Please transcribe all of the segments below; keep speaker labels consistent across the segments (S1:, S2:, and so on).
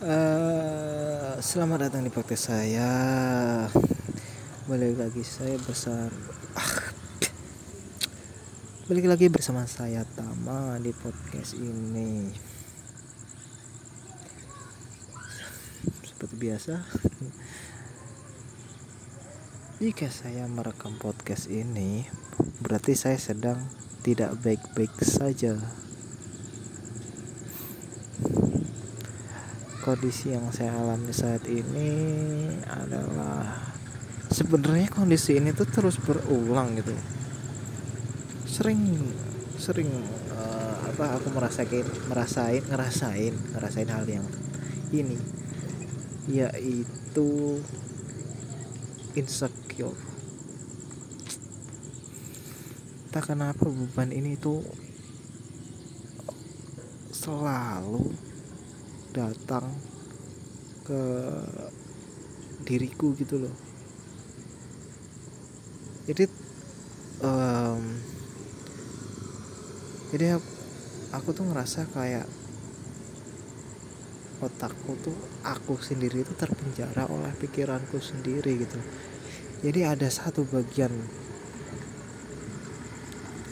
S1: Uh, selamat datang di podcast saya. Balik lagi saya bersama ah, balik lagi bersama saya Tama di podcast ini. Seperti biasa, jika saya merekam podcast ini, berarti saya sedang tidak baik-baik saja. Kondisi yang saya alami saat ini adalah sebenarnya kondisi ini tuh terus berulang gitu. Sering sering uh, apa aku merasakan merasain ngerasain ngerasain hal yang ini yaitu insecure. Tak kenapa beban ini tuh selalu datang ke diriku gitu loh. Jadi um, jadi aku tuh ngerasa kayak otakku tuh aku sendiri itu terpenjara oleh pikiranku sendiri gitu jadi ada satu bagian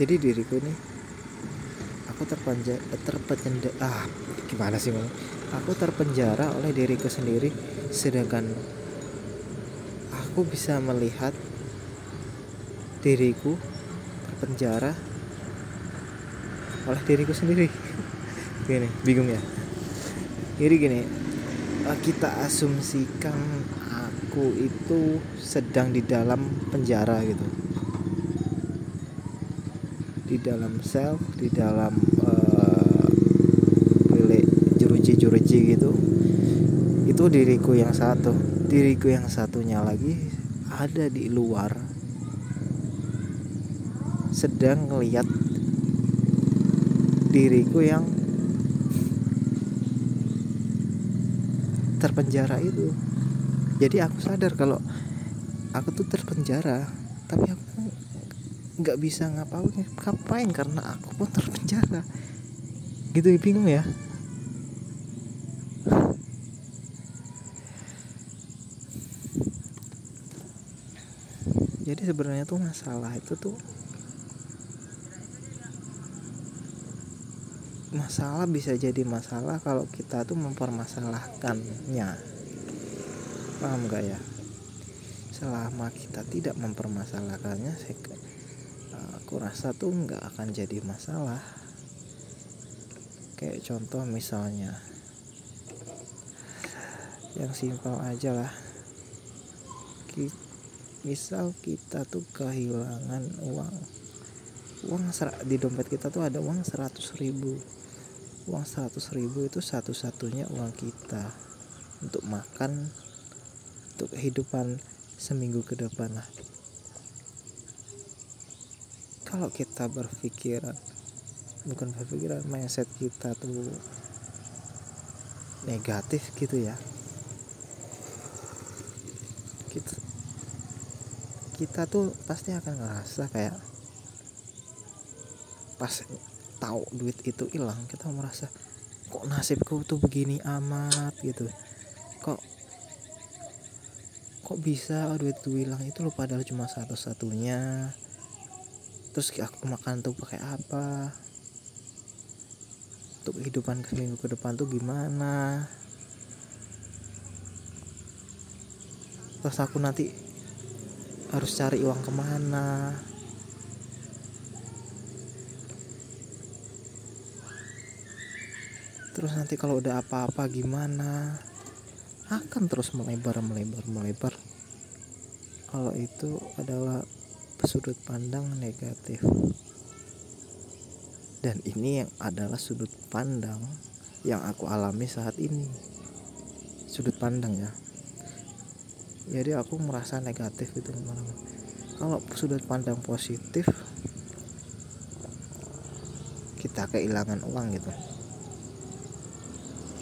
S1: jadi diriku ini aku terpenjara terpenjara ah gimana sih aku terpenjara oleh diriku sendiri sedangkan aku bisa melihat diriku terpenjara oleh diriku sendiri. Gini bingung ya? Jadi gini eh, kita asumsikan aku itu sedang di dalam penjara gitu di dalam self di dalam uh, jeruji-jeruji gitu itu diriku yang satu. Diriku yang satunya lagi ada di luar sedang ngeliat diriku yang terpenjara itu. Jadi aku sadar kalau aku tuh terpenjara tapi aku nggak bisa ngapain ngapain? Karena aku pun terpenjara. Gitu bingung ya? Jadi sebenarnya tuh masalah itu tuh masalah bisa jadi masalah kalau kita tuh mempermasalahkannya. Paham gak ya? Selama kita tidak mempermasalahkannya aku rasa tuh nggak akan jadi masalah. Kayak contoh misalnya yang simpel aja lah. Misal kita tuh kehilangan uang. Uang di dompet kita tuh ada uang 100 ribu. Uang 100 ribu itu satu-satunya uang kita untuk makan untuk kehidupan seminggu ke depan lah kalau kita berpikiran bukan berpikiran mindset kita tuh negatif gitu ya. Kita kita tuh pasti akan ngerasa kayak pas tahu duit itu hilang kita merasa kok nasibku tuh begini amat gitu. Kok kok bisa duit tuh hilang? Itu lo padahal cuma satu-satunya terus aku makan tuh pakai apa? Untuk kehidupan seminggu ke depan tuh gimana? Terus aku nanti harus cari uang ke mana? Terus nanti kalau udah apa-apa gimana? Akan terus melebar melebar melebar. Kalau itu adalah sudut pandang negatif. Dan ini yang adalah sudut pandang yang aku alami saat ini. Sudut pandang ya. Jadi aku merasa negatif gitu kalau sudut pandang positif kita kehilangan uang gitu.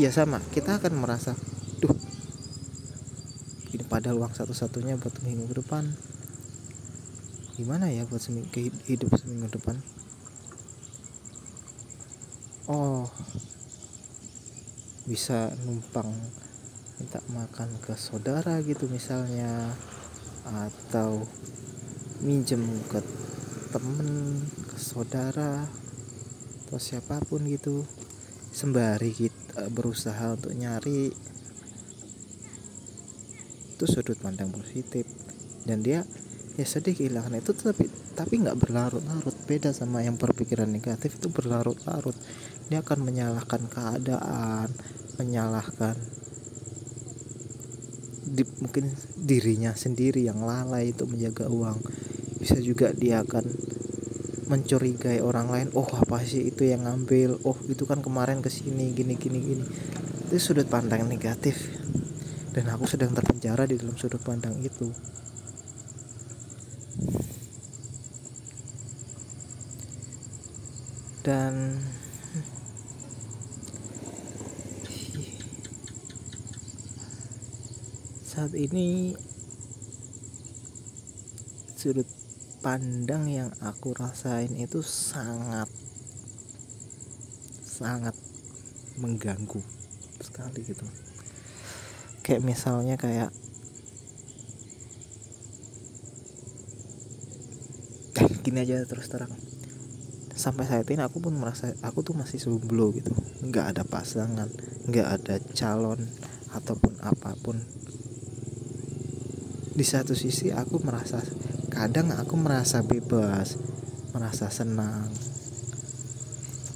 S1: Iya sama kita akan merasa duh ini padahal uang satu-satunya buat minggu depan gimana ya buat seminggu hidup seminggu depan? Oh. Bisa numpang minta makan ke saudara gitu misalnya atau minjem ke temen ke saudara atau siapa pun gitu. Sembari kita berusaha untuk nyari itu sudut pandang positif. Dan dia ya sedih kehilangan itu tapi tapi nggak berlarut-larut. Beda sama yang berpikiran negatif itu berlarut-larut. Dia akan menyalahkan keadaan menyalahkan di, mungkin dirinya sendiri yang lalai itu menjaga uang. Bisa juga dia akan mencurigai orang lain. Oh apa sih itu yang ngambil? Oh itu kan kemarin ke sini gini gini gini. Itu sudut pandang negatif. Dan aku sedang terpenjara di dalam sudut pandang itu dan saat ini sudut pandang yang aku rasain itu sangat sangat mengganggu sekali gitu. Kayak misalnya kayak gini aja terus terang sampai saat ini aku pun merasa aku tuh masih jomblo gitu. Nggak ada pasangan nggak ada calon ataupun apa pun. Di satu sisi aku merasa kadang aku merasa bebas merasa senang.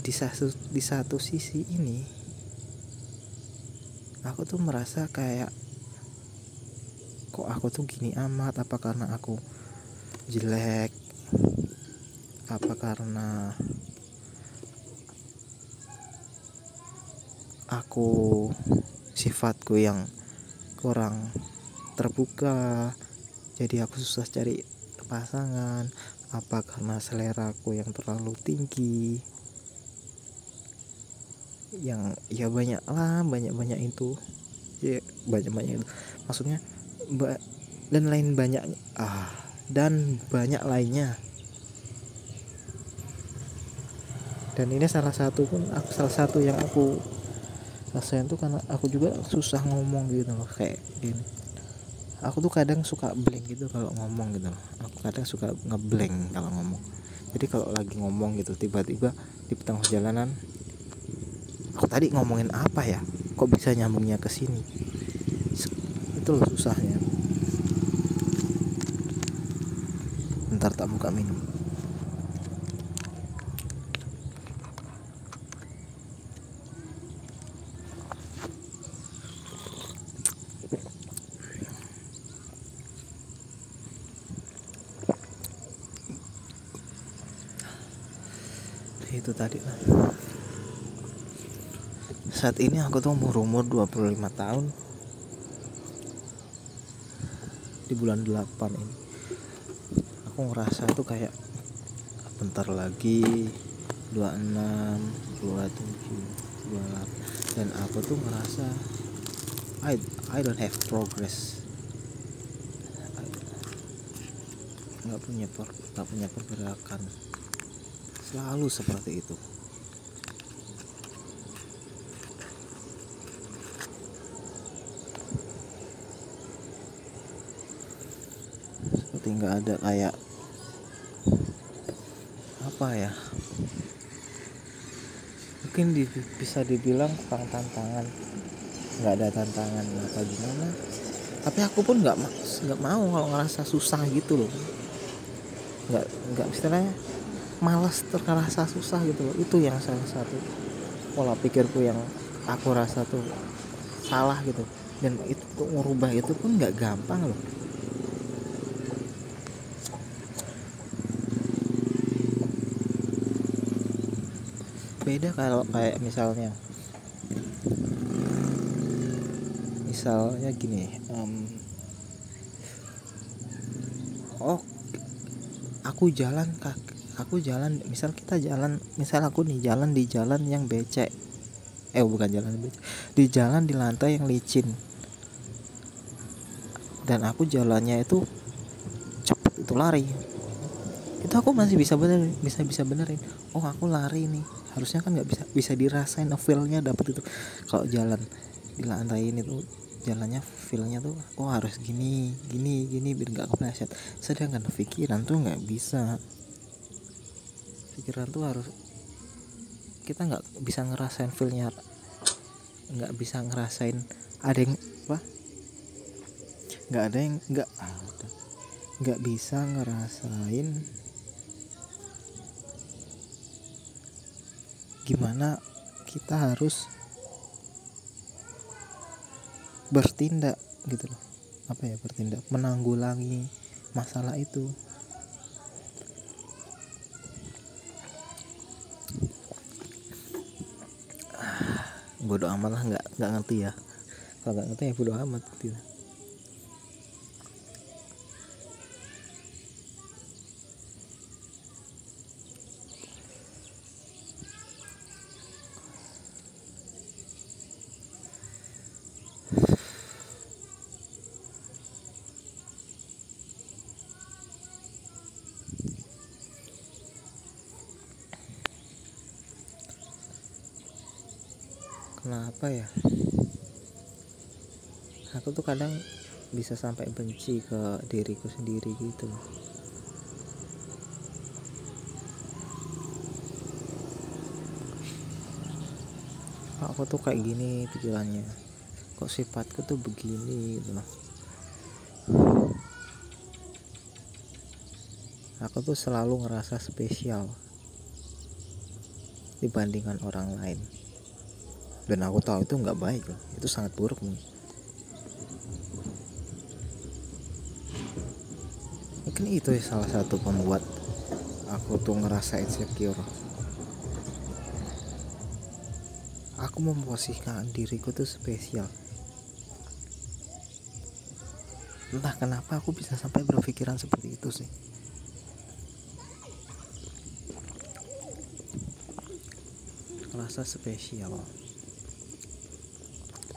S1: Di satu di satu sisi ini aku tuh merasa kayak kok aku tuh gini amat? Apa karena aku jelek apa karena aku sifatku yang kurang terbuka jadi aku susah cari pasangan? Apa karena selera aku yang terlalu tinggi? Yang ya banyak lah banyak banyak itu. Ya banyak banyak itu. Maksudnya dan lain banyak ah dan banyak lainnya dan ini salah satu pun aku salah satu yang aku rasain tuh karena aku juga susah ngomong gitu loh kayak gini. Aku tuh kadang suka blank gitu kalau ngomong gitu loh. Aku kadang suka ngeblank kalau ngomong. Jadi kalau lagi ngomong gitu tiba-tiba di tengah jalanan aku tadi ngomongin apa ya? Kok bisa nyambungnya ke sini? Itu loh susahnya. Ntar tak buka minum itu tadi lah saat ini aku tuh umur umur 25 tahun. Di bulan 8 ini. Aku ngerasa tuh kayak bentar lagi 26 27 28 dan aku tuh ngerasa I I don't have progress. Nggak punya per, nggak punya pergerakan. Selalu seperti itu seperti nggak ada kayak apa ya mungkin di, bisa dibilang kurang tantangan. Nggak ada tantangan apa gimana. Tapi aku pun nggak nggak mau kalau ngerasa susah gitu loh. Nggak nggak istilahnya malas terasa susah gitu loh. Itu yang salah satu pola pikirku yang aku rasa tuh salah gitu. Dan itu untuk merubah itu pun nggak gampang loh beda kalau kayak misalnya misalnya gini um, oh aku jalan kak aku jalan misal kita jalan misal aku nih jalan di jalan yang becek eh bukan jalan becek di jalan di lantai yang licin. Dan aku jalannya itu cepet itu lari. Itu aku masih bisa benerin bisa bisa benerin. Oh aku lari nih harusnya kan nggak bisa bisa dirasain feelnya dapet itu. Kalau jalan di lantai ini tuh jalannya feelnya tuh oh harus gini gini gini biar nggak kepleset. Sedangkan pikiran tuh nggak bisa. Pikiran tuh harus kita nggak bisa ngerasain feelnya nggak bisa ngerasain ada yang apa? Nggak ada yang nggak nggak bisa ngerasain gimana kita harus bertindak gitu loh. Apa ya bertindak? Menanggulangi masalah itu. Bodoh amat lah nggak nggak ngerti ya. Kalau nggak ngerti ya bodoh amat gitu kenapa ya? Aku tuh kadang bisa sampai benci ke diriku sendiri gitu aku tuh kayak gini pikirannya. Kok sifatku tuh begini gitu loh. Aku tuh selalu ngerasa spesial dibandingkan orang lain dan aku tahu itu nggak baik loh. Itu sangat buruk nih mungkin itu ya salah satu pembuat aku tuh ngerasa insecure. Aku memposisikan diriku tuh spesial. Entah kenapa aku bisa sampai berpikiran seperti itu sih. Ngerasa spesial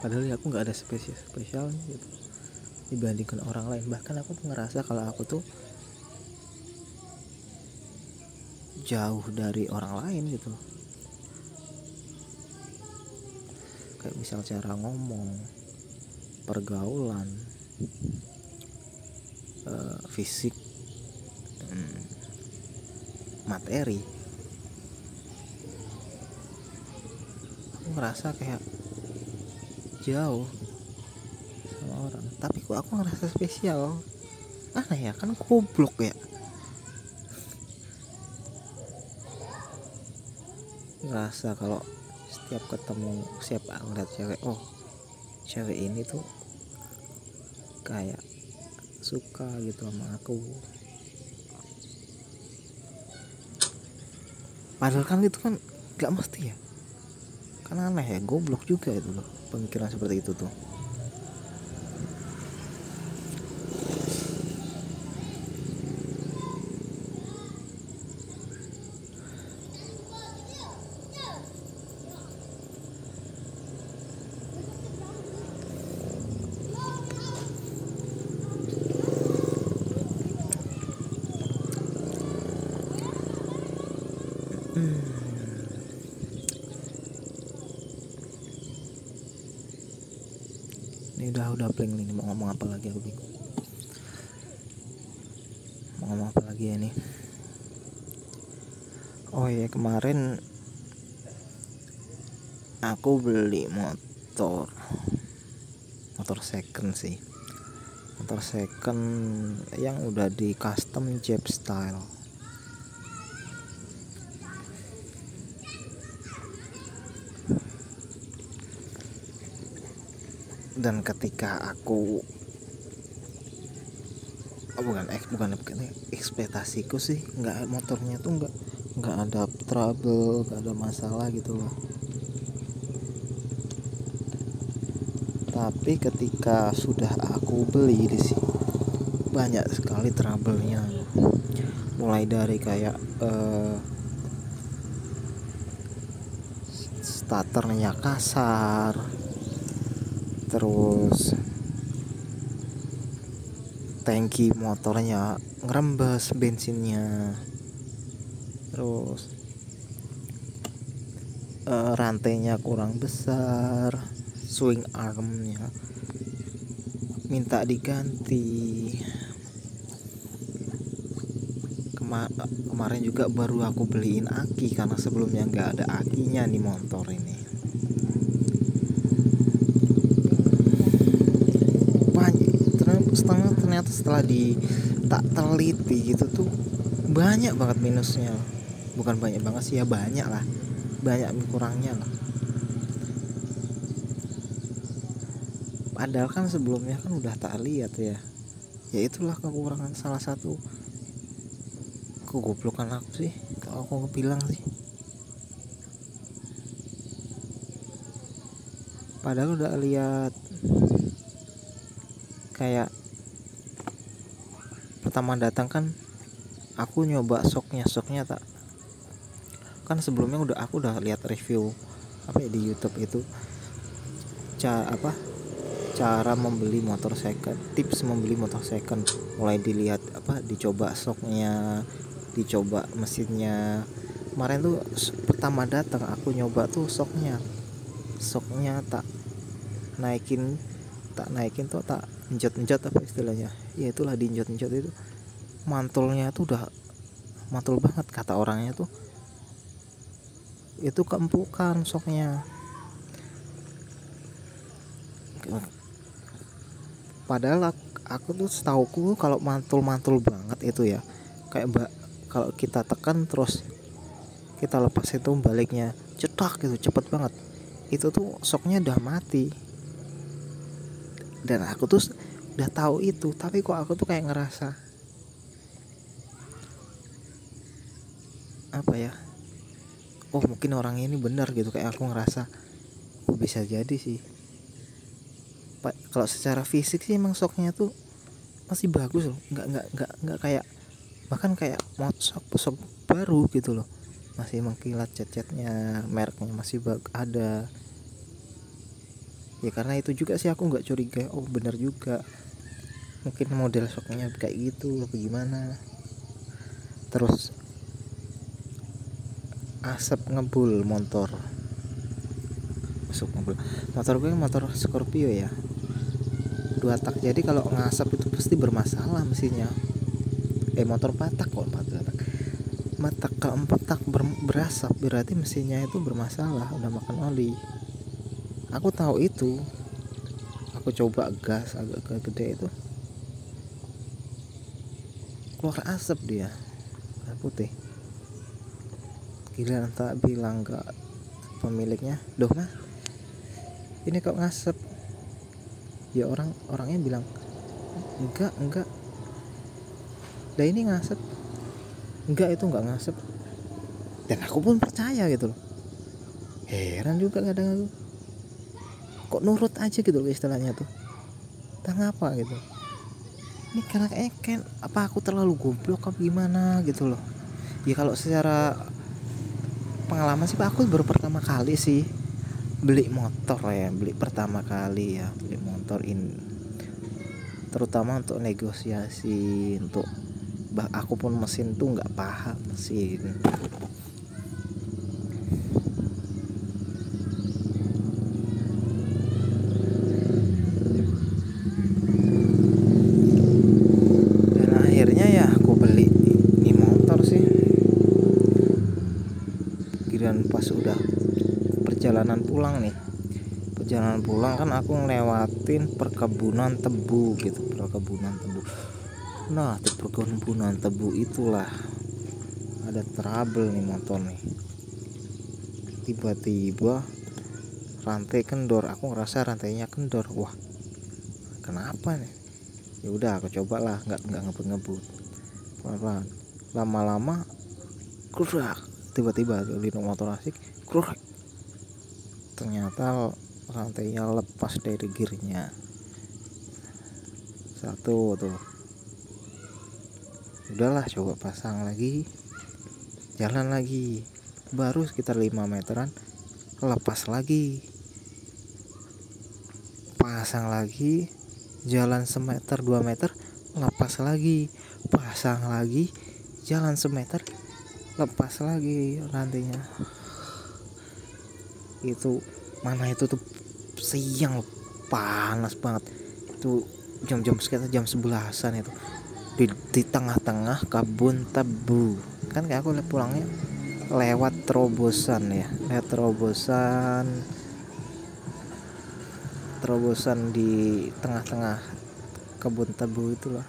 S1: padahal ya aku nggak ada spesial spesial gitu. Dibandingkan orang lain. Bahkan aku tuh ngerasa kalau aku tuh jauh dari orang lain gitu kayak misal cara ngomong pergaulan uh, fisik hmm, materi. Aku ngerasa kayak jauh sama orang. Tapi kok aku ngerasa spesial. Aneh ya kan goblok ya. Ngerasa kalau setiap ketemu siapa ngeliat cewek oh cewek ini tuh kayak suka gitu sama aku. Padahal kan itu kan gak mesti ya. Kan aneh ya goblok juga itu loh pemikiran seperti itu tuh Hmm. Udah udah blank nih mau ngomong apa lagi aku bingung. Mau ngomong apa lagi ya nih oh ya kemarin aku beli motor. Motor second sih. Motor second yang udah di custom Jeep style dan ketika aku oh bukan bukan bukan ekspektasiku sih nggak motornya tuh nggak nggak ada trouble nggak ada masalah gitu loh. Tapi ketika sudah aku beli di sini banyak sekali trouble-nya. Mulai dari kayak uh, starternya kasar terus tangki motornya ngerembes bensinnya. Terus uh, rantainya kurang besar swing armnya minta diganti. Kema kemarin juga baru aku beliin aki karena sebelumnya nggak ada akinya nih motor ini banyak ternyata setelah di tak teliti gitu tuh banyak banget minusnya. Bukan banyak banget sih ya banyak lah. Banyak kurangnya lah. Padahal kan sebelumnya kan udah tak lihat ya. Ya itulah kekurangan salah satu kegoblokan aku sih. Kalau aku bilang sih. Padahal udah lihat kayak pertama datang kan aku nyoba soknya soknya tak. Kan sebelumnya udah aku udah lihat review apa ya di YouTube itu. Ca apa cara membeli motor second tips membeli motor second. Mulai dilihat apa dicoba soknya dicoba mesinnya. Kemarin tuh pertama datang aku nyoba tuh soknya. Soknya tak naikin tak naikin tuh tak njot-njot apa istilahnya? Ya itulah diinjot-njot itu. Mantulnya tuh udah mantul banget kata orangnya tuh. Itu keempukan soknya. Padahal aku, tuh setauku kalau mantul-mantul banget itu ya kayak mbak kalau kita tekan terus kita lepas itu baliknya cetak gitu cepet banget. Itu tuh soknya udah mati dan aku tuh udah tahu itu tapi kok aku tuh kayak ngerasa apa ya oh mungkin orang ini benar gitu kayak aku ngerasa oh bisa jadi sih? Kalau secara fisik sih emang soknya tuh masih bagus loh nggak nggak nggak nggak kayak bahkan kayak sok sok baru gitu loh. Masih mengkilat cat-catnya mereknya masih ada ya karena itu juga sih aku nggak curiga. Oh benar juga. Mungkin model soknya kayak gitu apa gimana? Terus asap ngebul motor. Masuk mobil motor gue motor Scorpio ya. Dua tak. Jadi kalau ngasap itu pasti bermasalah mesinnya eh motor patak kok empat tak mata keempat tak ber, berasap. Berarti mesinnya itu bermasalah. Udah makan oli aku tahu itu. Aku coba gas agak gede itu. Keluar asap dia. Putih. Gila tak bilang ke pemiliknya. Doh mah ini kok ngasep? Ya orang orangnya bilang enggak enggak. Lah ini ngasep? Enggak itu enggak ngasep. Dan aku pun percaya gitu loh. Heran juga kadang aku kok nurut aja gitu loh istilahnya tuh. Tak apa gitu. Ini karena kayaknya kan apa aku terlalu goblok apa gimana gitu loh. Ya kalau secara pengalaman sih aku baru pertama kali sih beli motor ya beli pertama kali ya beli motor ini terutama untuk negosiasi untuk bah aku pun mesin tuh nggak paham mesin dan akhirnya ya aku beli ini motor sih kirain pas udah perjalanan pulang nih. Perjalanan pulang kan aku ngelewatin perkebunan tebu gitu perkebunan tebu. Nah di perkebunan tebu itulah. Ada trouble nih motor nih. Tiba-tiba rantai kendor aku ngerasa rantainya kendor. Wah kenapa nih? Ya udah aku coba lah nggak nggak ngebut-ngebut. Pelan-pelan. Lama-lama kurak tiba-tiba lino motor asik kurak ternyata rantainya lepas dari gearnya. Satu tuh. Udahlah coba pasang lagi. Jalan lagi. Baru sekitar 5 meteran lepas lagi. Pasang lagi. Jalan semeter 2 meter lepas lagi. Pasang lagi. Jalan semeter lepas lagi rantainya itu mana itu tuh siang panas banget. Itu jam-jam sekitar jam sebelasan itu. Di, tengah-tengah kabun tebu. Kan kayak aku pulangnya lewat terobosan ya lewat terobosan terobosan di tengah-tengah kebun tebu itulah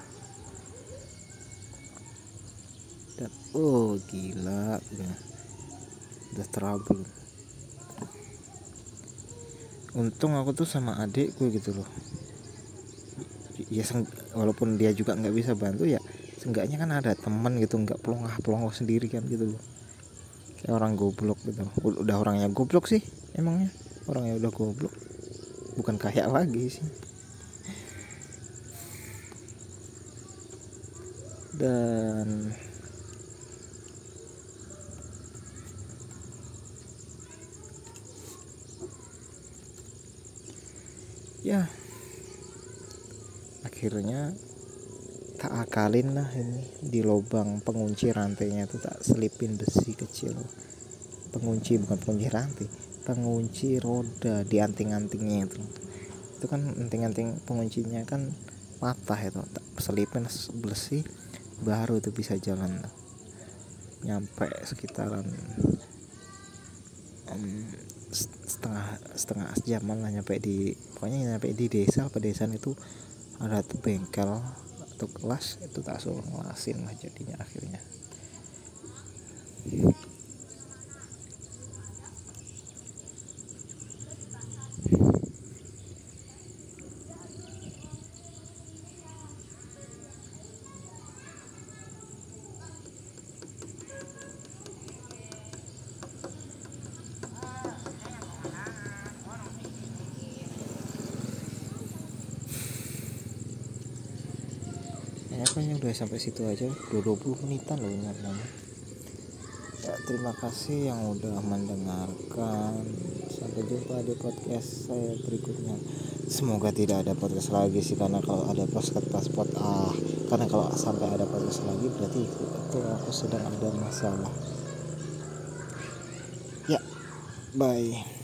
S1: dan oh gila udah trouble untung aku tuh sama adikku gitu loh. Ya walaupun dia juga nggak bisa bantu ya seenggaknya kan ada teman gitu nggak pelongah pelongah sendiri kan gitu loh. Kayak orang goblok gitu. Udah orangnya goblok sih emangnya? Orangnya udah goblok. Bukan kayak lagi sih. Dan ya. Akhirnya tak akalin lah ini. Di lubang pengunci rantainya tuh tak selipin besi kecil. Pengunci bukan pengunci rantai pengunci roda di anting-antingnya itu. Itu kan anting-anting penguncinya kan patah itu tak selipin besi baru itu bisa jalan nyampe sekitaran setengah setengah jam lah nyampe di pokoknya nyampe di desa pedesaan itu ada tuh bengkel atau kelas itu tak suruh ngelasin lah jadinya akhirnya kayaknya udah sampai situ aja. Udah 20 menitan loh namanya. Ya, terima kasih yang udah mendengarkan. Sampai jumpa di podcast saya berikutnya. Semoga tidak ada podcast lagi sih karena kalau ada podcast pasport ah. Karena kalau sampai ada podcast lagi berarti itu, itu aku sedang ada masalah. Ya bye